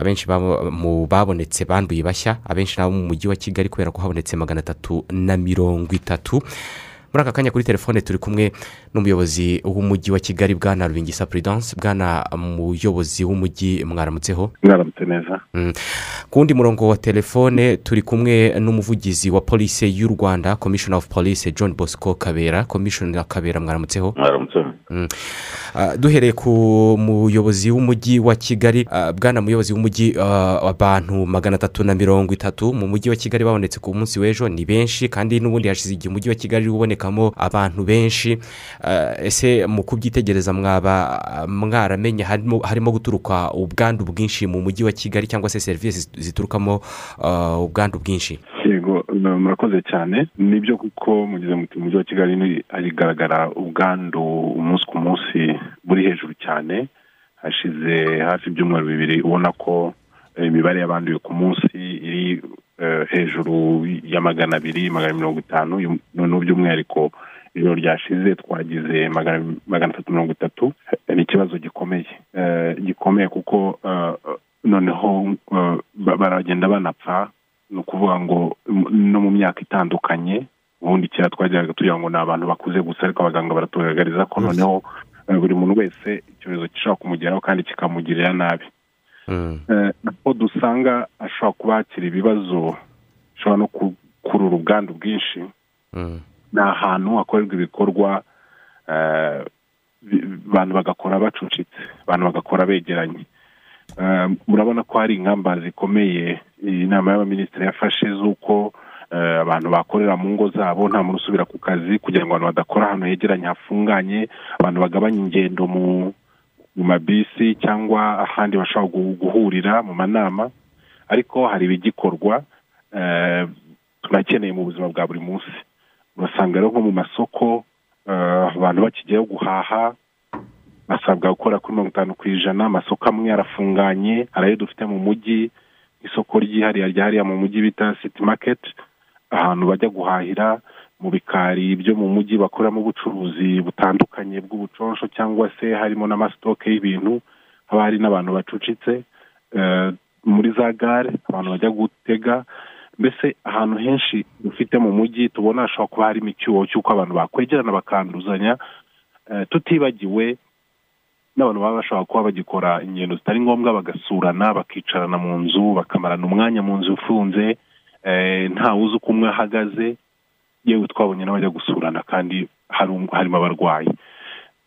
abenshi mu babonetse banduye bashya abenshi nabo mu mujyi wa kigali kubera ko habonetse magana atatu na mirongo itatu. Muri aka kanya kuri telefone turi kumwe n'umuyobozi w'umujyi wa kigali bwana rubingisa puridanse bwana muyobozi w'umujyi mwaramutseho? Mwaramutse neza. Ku wundi murongo wa telefone turi kumwe n'umuvugizi wa polisi y'u rwanda komishoni ofu polisi john bosco kabera. Komishoni kabera mwaramutseho? Mwaramutseho duhereye ku muyobozi w'umujyi wa kigali. Bwana muyobozi w'umujyi abantu magana atatu na mirongo itatu mu mujyi wa kigali babonetse ku munsi w'ejo. Ni benshi kandi n'ubundi hashize igihe umujyi wa kigali ubonekamo abantu benshi. Ese mu kubyitegereza mwaba mwaramenye harimo guturuka ubwandu bwinshi mu mujyi wa kigali cyangwa se serivisi ziturukamo ubwandu bwinshi? Yego murakoze cyane. Nibyo kuko mugeze mu mujyi wa kigali harigaragara ubwandu umunsi ku munsi buri hejuru cyane. Hashize hafi ibyumweru bibiri ubona ko imibare y'abanduye ku munsi iri hejuru ya magana abiri magana mirongo itanu. Noneho by'umwihariko ijoro ryashize twagize magana atatu mirongo itatu ni ikibazo gikomeye. Gikomeye kuko noneho baragenda banapfa ni ukuvuga ngo no mu myaka itandukanye ubundi kera twageraga tugira ngo ni abantu bakuze gusa ariko abaganga baratugaragariza ko noneho buri muntu wese icyorezo gishobora kumugeraho kandi kikamugirira nabi. Ko dusanga ashobora kuba hakiri ibibazo bishobora no gukurura ubwandu bwinshi ni ahantu hakorerwa ibikorwa abantu bagakora bacucitse abantu bagakora begeranye. Murabona ko hari ingamba zikomeye inama y'abaminisitiri yafashe z'uko abantu bakorera mu ngo zabo nta muntu usubira ku kazi kugira ngo abantu badakora ahantu hegeranye hafunganye abantu bagabanye ingendo mu mabisi cyangwa ahandi bashobora guhurira mu manama. Ariko hari ibigikorwa tunakeneye mu buzima bwa buri munsi. Urasanga rero nko mu masoko abantu bakigiyeho guhaha basabwa gukora kuri mirongo itanu ku ijana amasoko amwe arafunganye hari ayo dufite mu mujyi isoko ryihariye ryahariye mu mujyi bita siti maketi ahantu bajya guhahira mu bikari byo mu mujyi bakoramo ubucuruzi butandukanye bw'ubuconsho cyangwa se harimo n'amasitoke y'ibintu haba hari n'abantu bacucitse muri za gare abantu bajya gutega mbese ahantu henshi dufite mu mujyi tubona hashobora kuba harimo icyuho cy'uko abantu bakwegerana bakanduzanya tutibagiwe n'abantu baba bashobora kuba bagikora ingendo zitari ngombwa bagasurana bakicarana mu nzu bakamarana umwanya mu nzu ufunze ntawe uzi uko umwe ahagaze yewe twabonye n'abajya gusurana kandi harimo abarwayi.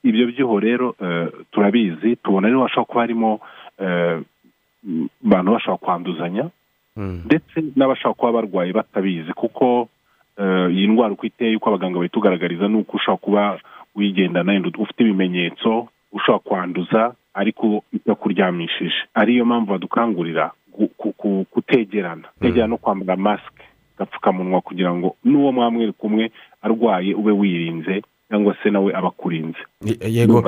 Ibyo byuho rero turabizi tubona rero hashobora kuba harimo abantu bashobora kwanduzanya ndetse n'abashobora kuba barwaye batabizi kuko iyi ndwara uko iteye uko abaganga bayitugaragariza ni uko ushobora kuba wigendana ufite ibimenyetso ushobora kwanduza ariko itakuryamishije. Ariyo mpamvu badukangurira kutegerana. Kutegerana no kwambara masike agapfukamunwa kugira ngo n'uwo mwamwe kumwe arwaye ube wirinze cyangwa se nawe aba akurinze. Yego.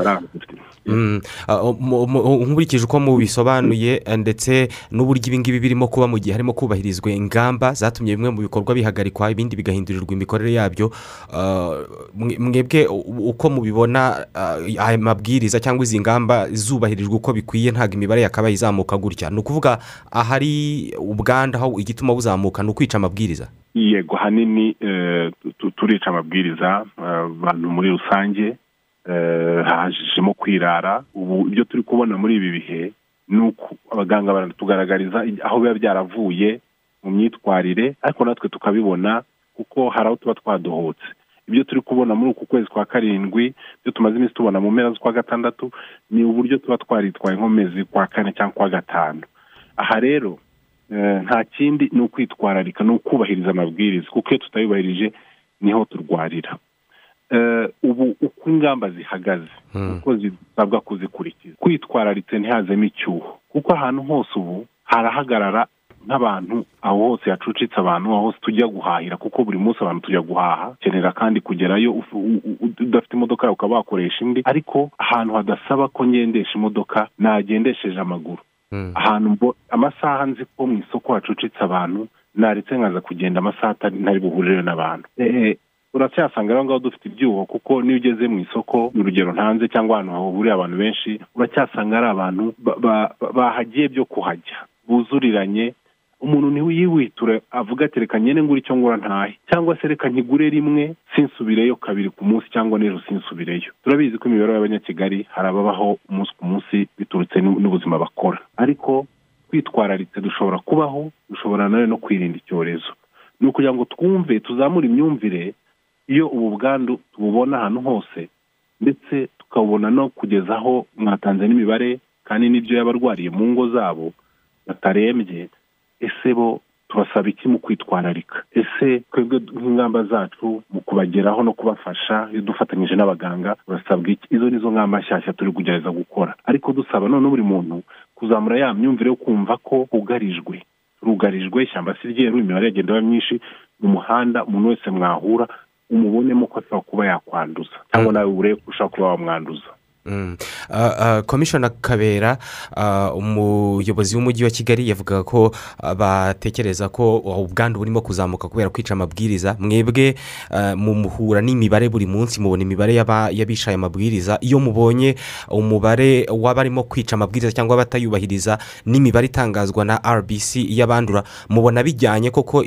Nkurikije uko mubisobanuye ndetse n'uburyo ibingibi birimo kuba mu gihe harimo kubahirizwa ingamba zatumye bimwe mu bikorwa bihagarikwa ibindi bigahindurirwa imikorere yabyo mwebwe uko mubibona aya mabwiriza cyangwa izi ngamba zubahirijwe uko bikwiye ntabwo imibare yakabaye izamuka gutya. Ni ukuvuga ahari ubwanda aho igituma buzamuka ni ukwica amabwiriza. Yego ahanini turica amabwiriza abantu muri rusange hajemo kwirara. Ubu ibyo turi kubona muri ibi bihe ni uko abaganga baratugaragariza aho biba byaravuye mu myitwarire ariko natwe tukabibona kuko hari aho tuba twadohotse. Ibyo turi kubona muri uku kwezi kwa karindwi ibyo tumaze iminsi tubona mu mpera z'ukwa gatandatu ni uburyo tuba twaritwaye nko mezi kwa kane cyangwa kwa gatanu. Aha rero nta kindi ni ukwitwararika ni ukubahiriza amabwiriza. Kuko iyo tutayubahirije ni ho turwarira. Ubu uko ingamba zihagaze uko zisabwa kuzikurikiza. Kwitwararitse ntihazemo icyuho. Kuko ahantu hose ubu harahagarara nk'abantu aho hose hacucitse abantu aho hose tujya guhahira. Kuko buri munsi abantu tujya guhaha kenera kandi kugerayo udafite imodoka yawe ukaba wakoresha indi. Ariko ahantu hadasaba ko ngendesha imodoka nagendesheje amaguru. Ahantu amasaha nzi ko mu isoko hacucitse abantu naretse nkaza kugenda amasaha ntari buhurire n'abantu. Uracyasanga aho ngaho dufite ibyuho kuko niyo ugeze mu isoko urugero ntanze cyangwa ahantu hahuriye abantu benshi uracyasanga ari abantu bahagiye byo kuhajya buzuriranye umuntu ntiwiyiwiture avuga ati reka nyine ngura icyo ngura ntahe. Cyangwa se reka nkigure rimwe sinsubireyo kabiri ku munsi cyangwa n'ejo sinsubireyo. Turabizi ko imibereho y'abanyakigali hari ababaho umunsi ku munsi biturutse n'ubuzima bakora. Ariko twitwararitse dushobora kubaho dushobora nawe no kwirinda icyorezo. Ni ukugira ngo twumve tuzamure imyumvire iyo ubu bwandu tububona ahantu hose ndetse tukabona no kugeza aho mwatanze n'imibare kandi n'ibyo y'abarwariye mu ngo zabo batarembye. Ese bo tubasaba iki mu kwitwararika? Ese twebwe nk'ingamba zacu mu kubageraho no kubafasha iyo dufatanyije n'abaganga turasabwa iki? Izo ni zo ngamba nshyashya turi kugerageza gukora. Ariko dusaba none buri muntu kuzamura ya myumvire yo kumva ko hugarijwe rugarijwe ishyamba si ryeru imibare yagenda iba myinshi mu muhanda umuntu wese mwahura umubonemo ko ashobora kuba yakwanduza. Cyangwa nawe ko ushobora kuba wamwanduza. Komishona kabera umuyobozi w'umujyi wa kigali yavugaga ko batekereza ko ubwandu burimo kuzamuka kubera kwica amabwiriza. Mwebwe muhura n'imibare buri munsi mubona imibare y'abishaye amabwiriza. Iyo mubonye umubare w'abarimo kwica amabwiriza cyangwa abatayubahiriza n'imibare itangazwa na rbc y'abandura mubona bijyanye koko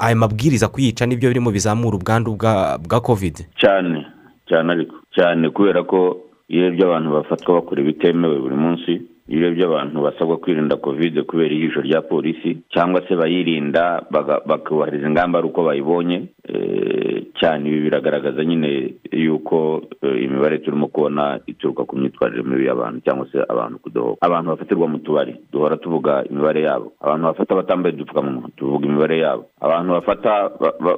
aya mabwiriza kuyica ni byo birimo bizamura ubwandu bwa kovide cyane. Cyane ariko cyane kubera ko iyo urebye abantu bafatwa bakora ibitemewe buri munsi iyo urebye abantu basabwa kwirinda kovide kubera ijisho rya polisi cyangwa se bayirinda bakubahiriza ingamba ari uko bayibonye. Cyane ibi biragaragaza nyine yuko imibare turimo kubona ituruka ku myitwarire mibi y'abantu cyangwa se abantu kudohoka. Abantu bafatirwa mu tubari duhora tuvuga imibare yabo. Abantu bafata batambaye udupfukamunwa tuvuga imibare yabo. Abantu bafata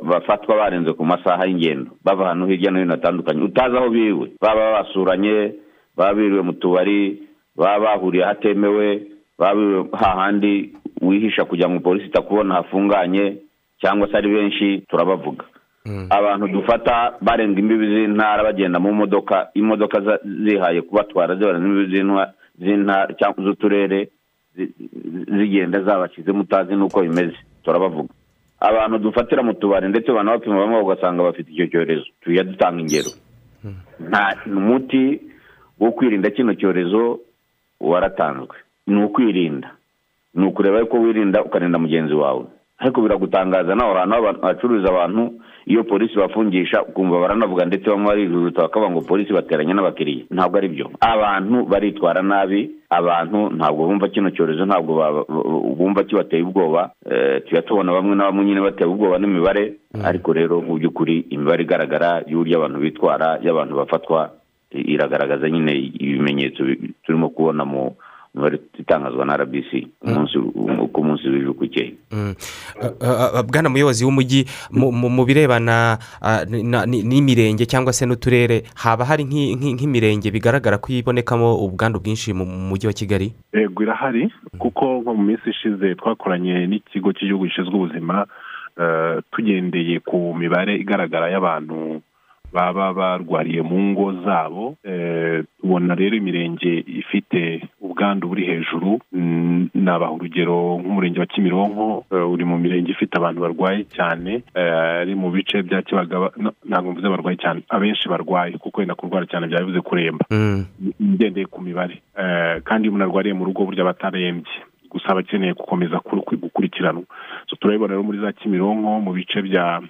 bafatwa barenze ku masaha y'ingendo bava ahantu hirya no hino hatandukanye. Utazi aho biriwe baba basuranye baba biriwe mu tubari baba bahuriye ahatemewe baba hahandi wihisha kugira ngo polisi itakubona hafunganye cyangwa se ari benshi turabavuga. Abantu dufata barenga imbibi z'intara bagenda mu modoka imodoka zihaye kubatwara zibarenga imbibi z'intara cyangwa z'uturere zigenda zabashyizemo utazi n'uko bimeze. Turabavuga. Abantu dufatira mu tubari ndetse banabapima bamwe ugasanga bafite icyo cyorezo. Tujya dutanga ingero. Nta umuti wo kwirinda kino cyorezo waratanzwe ni ukwirinda ni ukureba ko wirinda ukarinda mugenzi wawe. Ariko biragutangaza nawe ahantu hacururiza abantu iyo polisi bafungisha ukumva baranavuga ndetse bamwe barijujuta bakavuga ngo polisi bateranye n'abakiriya. Ntabwo ari byo abantu baritwara nabi abantu ntabwo bumva kino cyorezo ntabwo bumva kibateye ubwoba. Tujya tubona bamwe na bamwe nyine bateye ubwoba n'imibare. Ariko rero mu by'ukuri imibare igaragara y'uburyo abantu bitwara y'abantu bafatwa iragaragaza nyine ibimenyetso turimo kubona mu mibare itangazwa na rbc ku munsi w'ejo ukeye bwana muyobozi w'umujyi mu birebana n'imirenge cyangwa se n'uturere haba hari nk'imirenge bigaragara ko ibonekamo ubwandu bwinshi mu mujyi wa kigali? Yego irahari kuko nko mu minsi ishize twakoranye n'ikigo cy'igihugu gishinzwe ubuzima tugendeye ku mibare igaragara y'abantu baba barwariye mu ngo zabo tubona rero imirenge ifite ubwandu buri hejuru nabaha urugero nk'umurenge wa kimironko uri mu mirenge ifite abantu barwaye cyane ari mu bice bya kibagaba ntabwo mvuze barwaye cyane abenshi barwaye kuko wenda kurwara cyane byaba bivuze kuremba ngendeye ku mibare. Kandi iyo umuntu arwariye mu rugo burya batarembye gusa aba akeneye gukomeza gukurikiranwa. Turabibona rero muri za kimironko mu bice bya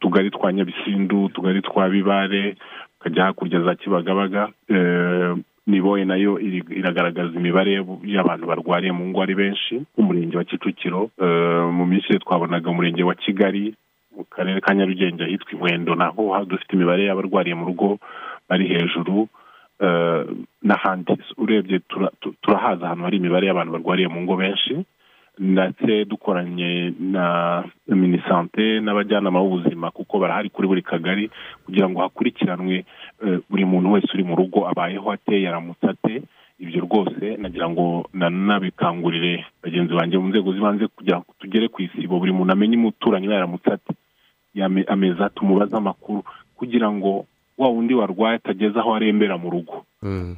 tugari twa nyabisindu utugari twa bibare ukajya hakurya za kibagabaga niboye na yo iragaragaza imibare y'abantu barwariye mu ngo ari benshi nk'umurenge wa kicukiro mu minsi twabonaga umurenge wa kigali mu karere ka nyarugenge ahitwa inkwedo naho dufite imibare y'abarwariye mu rugo bari hejuru n'ahandi urebye turahaza ahantu hari imibare y'abantu barwariye mu ngo benshi ndetse dukoranye na minisante n'abajyanama b'ubuzima kuko barahari kuri buri kagari kugira ngo hakurikiranwe buri muntu wese uri mu rugo abayeho ate yaramutse ate ibyo rwose nagira ngo nanabikangurire bagenzi banjye mu nzego z'ibanze kugira ngo tugere ku isibo. Buri muntu amenye umuturanyi yaramutse ate ameza tumubaze amakuru kugira ngo wa wundi warwaye atageze aho arembera mu rugo.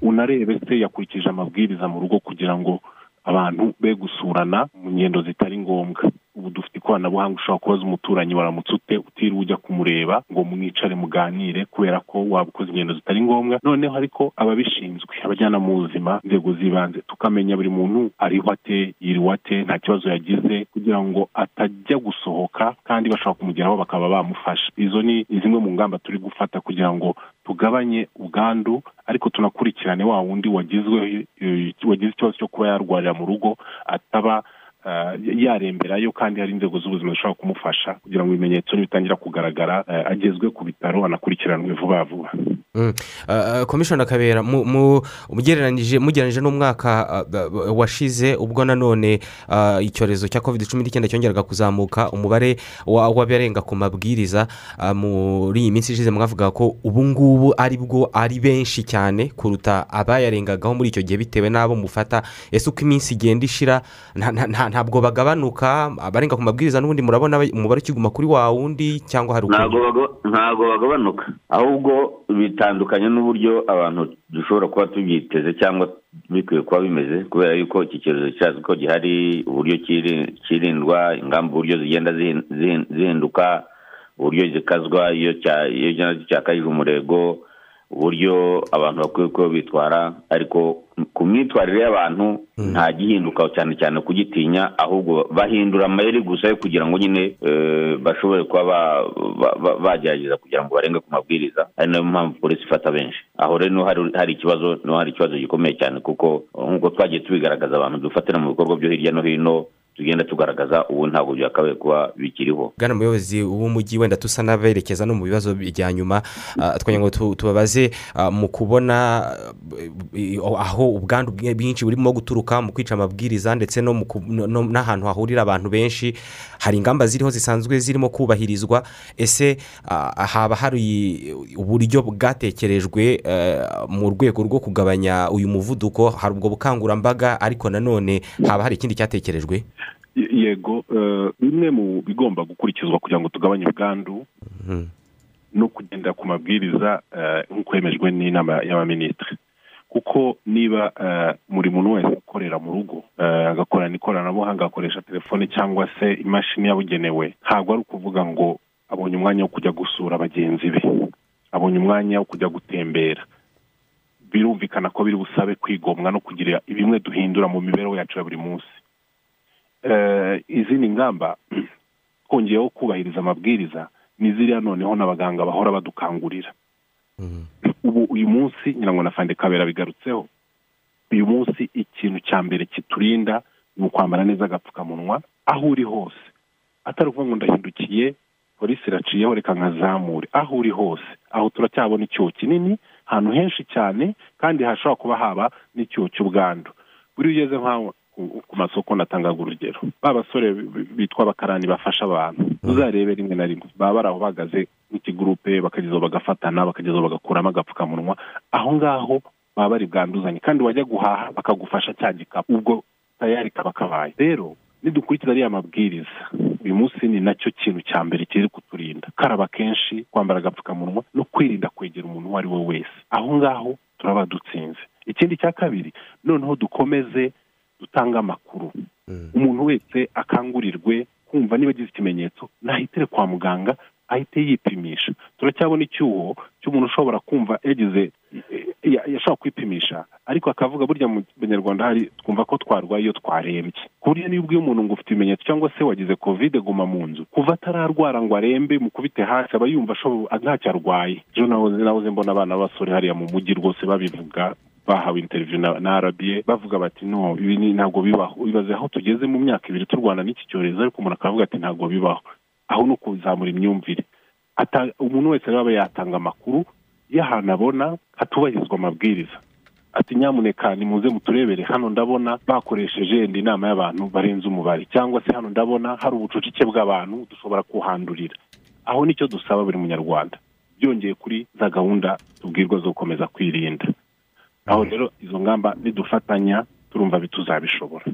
Unarebe se yakurikije amabwiriza mu rugo kugira ngo abantu be gusurana mu ngendo zitari ngombwa. Ubu dufite ikoranabuhanga ushobora kubaza umuturanyi waramutse ute utiriwe ujya kumureba ngo mwicare muganire kubera ko waba ukoze ingendo zitari ngombwa. Noneho ariko ababishinzwe abajyana mu buzima inzego z'ibanze tukamenya buri muntu ariho ate yiriwe ate nta kibazo yagize kugira ngo atajya gusohoka kandi bashobora kumugeraho bakaba bamufasha. Izo ni zimwe mu ngamba turi gufata kugira ngo tugabanye ubwandu ariko tunakurikirane wa wundi wagize ikibazo cyo kuba yarwarira mu rugo ataba yaremberayo kandi hari inzego z'ubuzima zishobora kumufasha kugira ngo ibimenyetso nibitangira kugaragara agezwe ku bitaro anakurikiranwe vuba vuba. Komishoni kabera mugereranyije n'umwaka washize ubwo nanone icyorezo cya kovide cumi n'icyenda cyongeraga kuzamuka umubare w'abarenga ku mabwiriza muri iyi minsi ishize mwavuga ko ubu ngubu ari bwo ari benshi cyane kuruta abayarengagaho muri icyo gihe bitewe n'abo mufata. Ese uko iminsi igenda ishira ntabwo bagabanuka abarenga ku mabwiriza n'ubundi murabona umubare ukiguma kuri wa wundi cyangwa hari ntabwo bagabanuka. Ahubwo bitandukanye n'uburyo abantu dushobora kuba tubyiteze cyangwa bikwiye kuba bimeze kubera yuko iki cyorezo cyazi ko gihari uburyo kirindwa ingamba uburyo zigenda zihinduka uburyo zikazwa iyo cyakajije umurego uburyo abantu bakwiye kuba bitwara ariko ku myitwarire y'abantu nta gihinduka cyane cyane kugitinya ahubwo bahindura amayeri gusa yo kugira ngo nyine bashobore kuba bagerageza kugira ngo barenge ku mabwiriza ari na yo mpamvu polisi ifata benshi. Aho rero hari ikibazo ni ho hari ikibazo gikomeye cyane kuko nk'uko twagiye tubigaragaza abantu dufatira mu bikorwa byo hirya no hino tugenda tugaragaza ubu ntabwo byakabaye kuba bikiriho. Bwana muyobozi w'umujyi wenda tusa n'aberekeza no mu bibazo bya nyuma twagira ngo tubabaze mu kubona aho ubwandu bwinshi burimo guturuka mu kwica amabwiriza ndetse n'ahantu hahurira abantu benshi hari ingamba ziriho zisanzwe zirimo kubahirizwa ese haba hari uburyo bwatekerejwe mu rwego rwo kugabanya uyu muvuduko? Hari ubwo bukangurambaga ariko nanone haba hari ikindi cyatekerejwe? Yego bimwe mu bigomba gukurikizwa kugira ngo tugabanye ubwandu no kugendera ku mabwiriza nk'uko yemejwe n'inama y'abaminisitiri. Kuko niba buri muntu wese ukorera mu rugo agakorana ikoranabuhanga agakoresha telefone cyangwa se imashini yabugenewe ntabwo ari ukuvuga ngo abonye umwanya wo kujya gusura bagenzi be. Abonye umwanya wo kujya gutembera. Birumvikana ko biri busabe kwigomwa no kugira bimwe duhindura mu mibereho yacu ya buri munsi. Izindi ngamba twongeyeho kubahiriza amabwiriza ni ziriya noneho n'abaganga bahora badukangurira. Ubu uyu munsi nyirango na fande kabera bigarutseho uyu munsi ikintu cya mbere kiturinda ni ukwambara neza agapfukamunwa aho uri hose. Atari ukuvuga ngo ndahindukiye polisi iraciyeho reka nkazamure. Aho uri hose. Aho turacyabona icyuho kinini ahantu henshi cyane kandi hashobora kuba haba n'icyuho cy'ubwandu. Buri ugeze nk'aho ku masoko natangaga urugero. Ba basore bitwa abakarani bafasha abantu. Uzarebe rimwe na rimwe. Baba bari aho bahagaze nk'ikigurupe bakageza bagafatana bakageza bagakuramo agapfukamunwa. Aho ngaho baba bari bwanduzanye. Kandi wajya guhaha bakagufasha cya gikapu. Ubwo tayari kaba kabaye. Rero nidukurikiza ariya mabwiriza. Uyu munsi ni na cyo kintu cya mbere kiri kuturinda. Karaba kenshi kwambara agapfukamunwa no kwirinda kwegera umuntu uwo ari we wese. Aho ngaho turaba dutsinze. Ikindi cya kabiri noneho dukomeze dutanga amakuru. Umuntu wese akangurirwe kumva niba agize ikimenyetso ntahitere kwa muganga ahite yipimisha. Turacyabona icyuho cy'umuntu ushobora kumva yagize yashobora kwipimisha ariko akavuga burya mu banyarwanda hari twumva ko twarwaye iyo twarembye. Ku buryo niba ubwiye umuntu ngo ufite ibimenyetso cyangwa se wagize kovide guma mu nzu. Kuva atararwara ngo arembe mukubite hasi aba yumva ntacyo arwaye ejo nahoze mbona abana b'abasore hariya mu mujyi rwose babivuga. Bahawe interiviyu na arabiye bavuga bati no ibi ntabwo bibaho. Ibaze aho tugeze mu myaka ibiri turwana n'iki cyorezo ariko umuntu akavuga ati ntabwo bibaho. Aho ni ukuzamura imyumvire. Umuntu wese aba yatanga amakuru y'ahantu abona hatubahirizwa amabwiriza. Ati nyamuneka nimuze muturebere. Hano ndabona bakoresheje yenda inama y'abantu barenze umubare. Cyangwa se hano ndabona hari ubucucike bw'abantu dushobora kuhandurira. Aho ni cyo dusaba buri munyarwanda. Byongeye kuri za gahunda tubwirwa zo gukomeza kwirinda. Aho rero izo ngamba nidufatanya turumva bituzabishobora.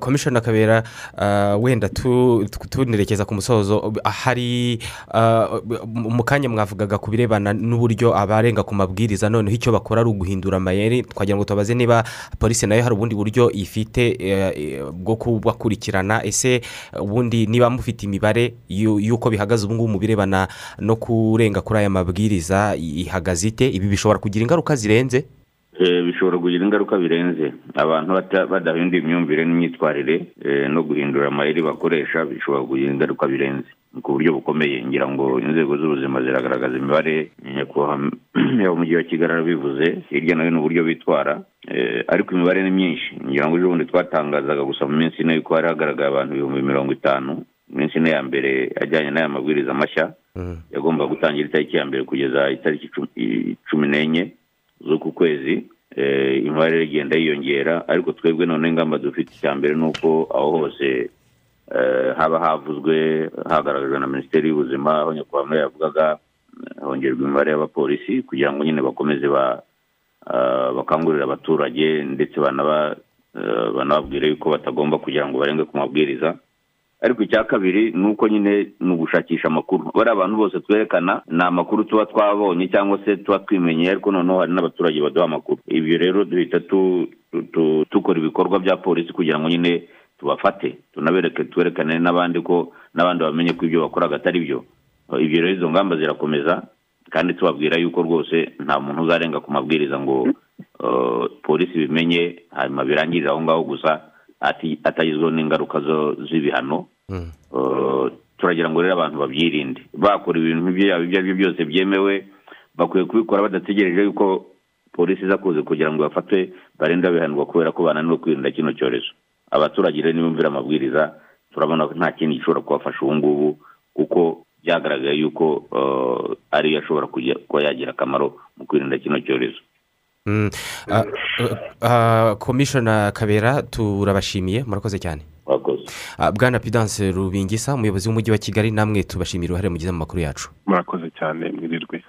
Komishoni kabera wenda tunerekeza ku musozo hari mu kanya mwavugaga ku birebana n'uburyo abarenga ku mabwiriza noneho icyo bakora ari uguhindura amayeri twagira ngo tubaze niba polisi na yo hari ubundi buryo ifite bwo kubakurikirana ese ubundi niba mufite imibare y'uko bihagaze ubu ngubu mu birebana no kurenga kuri aya mabwiriza ihagaze ite? Ibi bishobora kugira ingaruka zirenze? Bishobora kugira ingaruka birenze. Abantu badahinduye imyumvire n'imyitwarire no guhindura amayeri bakoresha bishobora kugira ingaruka birenze. Ku buryo bukomeye ngira ngo inzego z'ubuzima ziragaragaza imibare nyakubahwa umujyi wa kigali arabivuze hirya no hino uburyo bitwara ariko imibare ni myinshi. Ngira ngo ejo bundi twatangazaga gusa mu minsi ine yuko hari hagaragaye abantu ibihumbi mirongo itanu iminsi ine ya mbere ajyanye n'aya mabwiriza mashya yagomba gutangira itariki ya mbere kugeza itariki cumi n'enye z'uku kwezi. Imibare igenda yiyongera ariko twebwe none ingamba dufite icya mbere ni uko aho hose haba havuzwe hagaragajwe na minisiteri y'ubuzima aho nyakubahwa yavugaga hongerwa imibare y'abapolisi kugira ngo nyine bakomeze bakangurire abaturage ndetse banababwire yuko batagomba kugira ngo barenge ku mabwiriza. Ariko icya kabiri ni uko nyine ni ugushakisha amakuru. Bariya abantu bose twerekana ni amakuru tuba twabonye cyangwa se tuba twimenyeye ariko noneho hari n'abaturage baduha amakuru. Ibyo rero duhita dukora ibikorwa bya polisi kugira ngo nyine tubafate tunabereke twerekane n'abandi ko n'abandi bamenye ko ibyo bakoraga atari byo. Ibyo rero izo ngamba zirakomeza kandi tubabwira yuko rwose nta muntu uzarenga ku mabwiriza ngo polisi bimenye hanyuma birangirire aho ngaho gusa. Atagizweho n'ingaruka z'ibihano turagira ngo rero abantu babyirinde. Bakora ibintu ibyo ari byo byose byemewe bakwiye kubikora badategereje yuko polisi iza kuza kugira ngo bafate barinde babihanirwa kubera ko bananiwe kwirinda kino cyorezo. Abaturage rero nibumvira amabwiriza turabona ko nta kindi gishobora kubafasha ubu ngubu kuko byagaragaye yuko ariyo ashobora kuba yagira akamaro mu kwirinda kino cyorezo. Komishona kabera turabashimiye murakoze cyane bwana pidanse rubingisa umuyobozi w'umujyi wa kigali namwe tubashimiye uruhare mugize mu makuru yacu. Murakoze cyane mwirirwe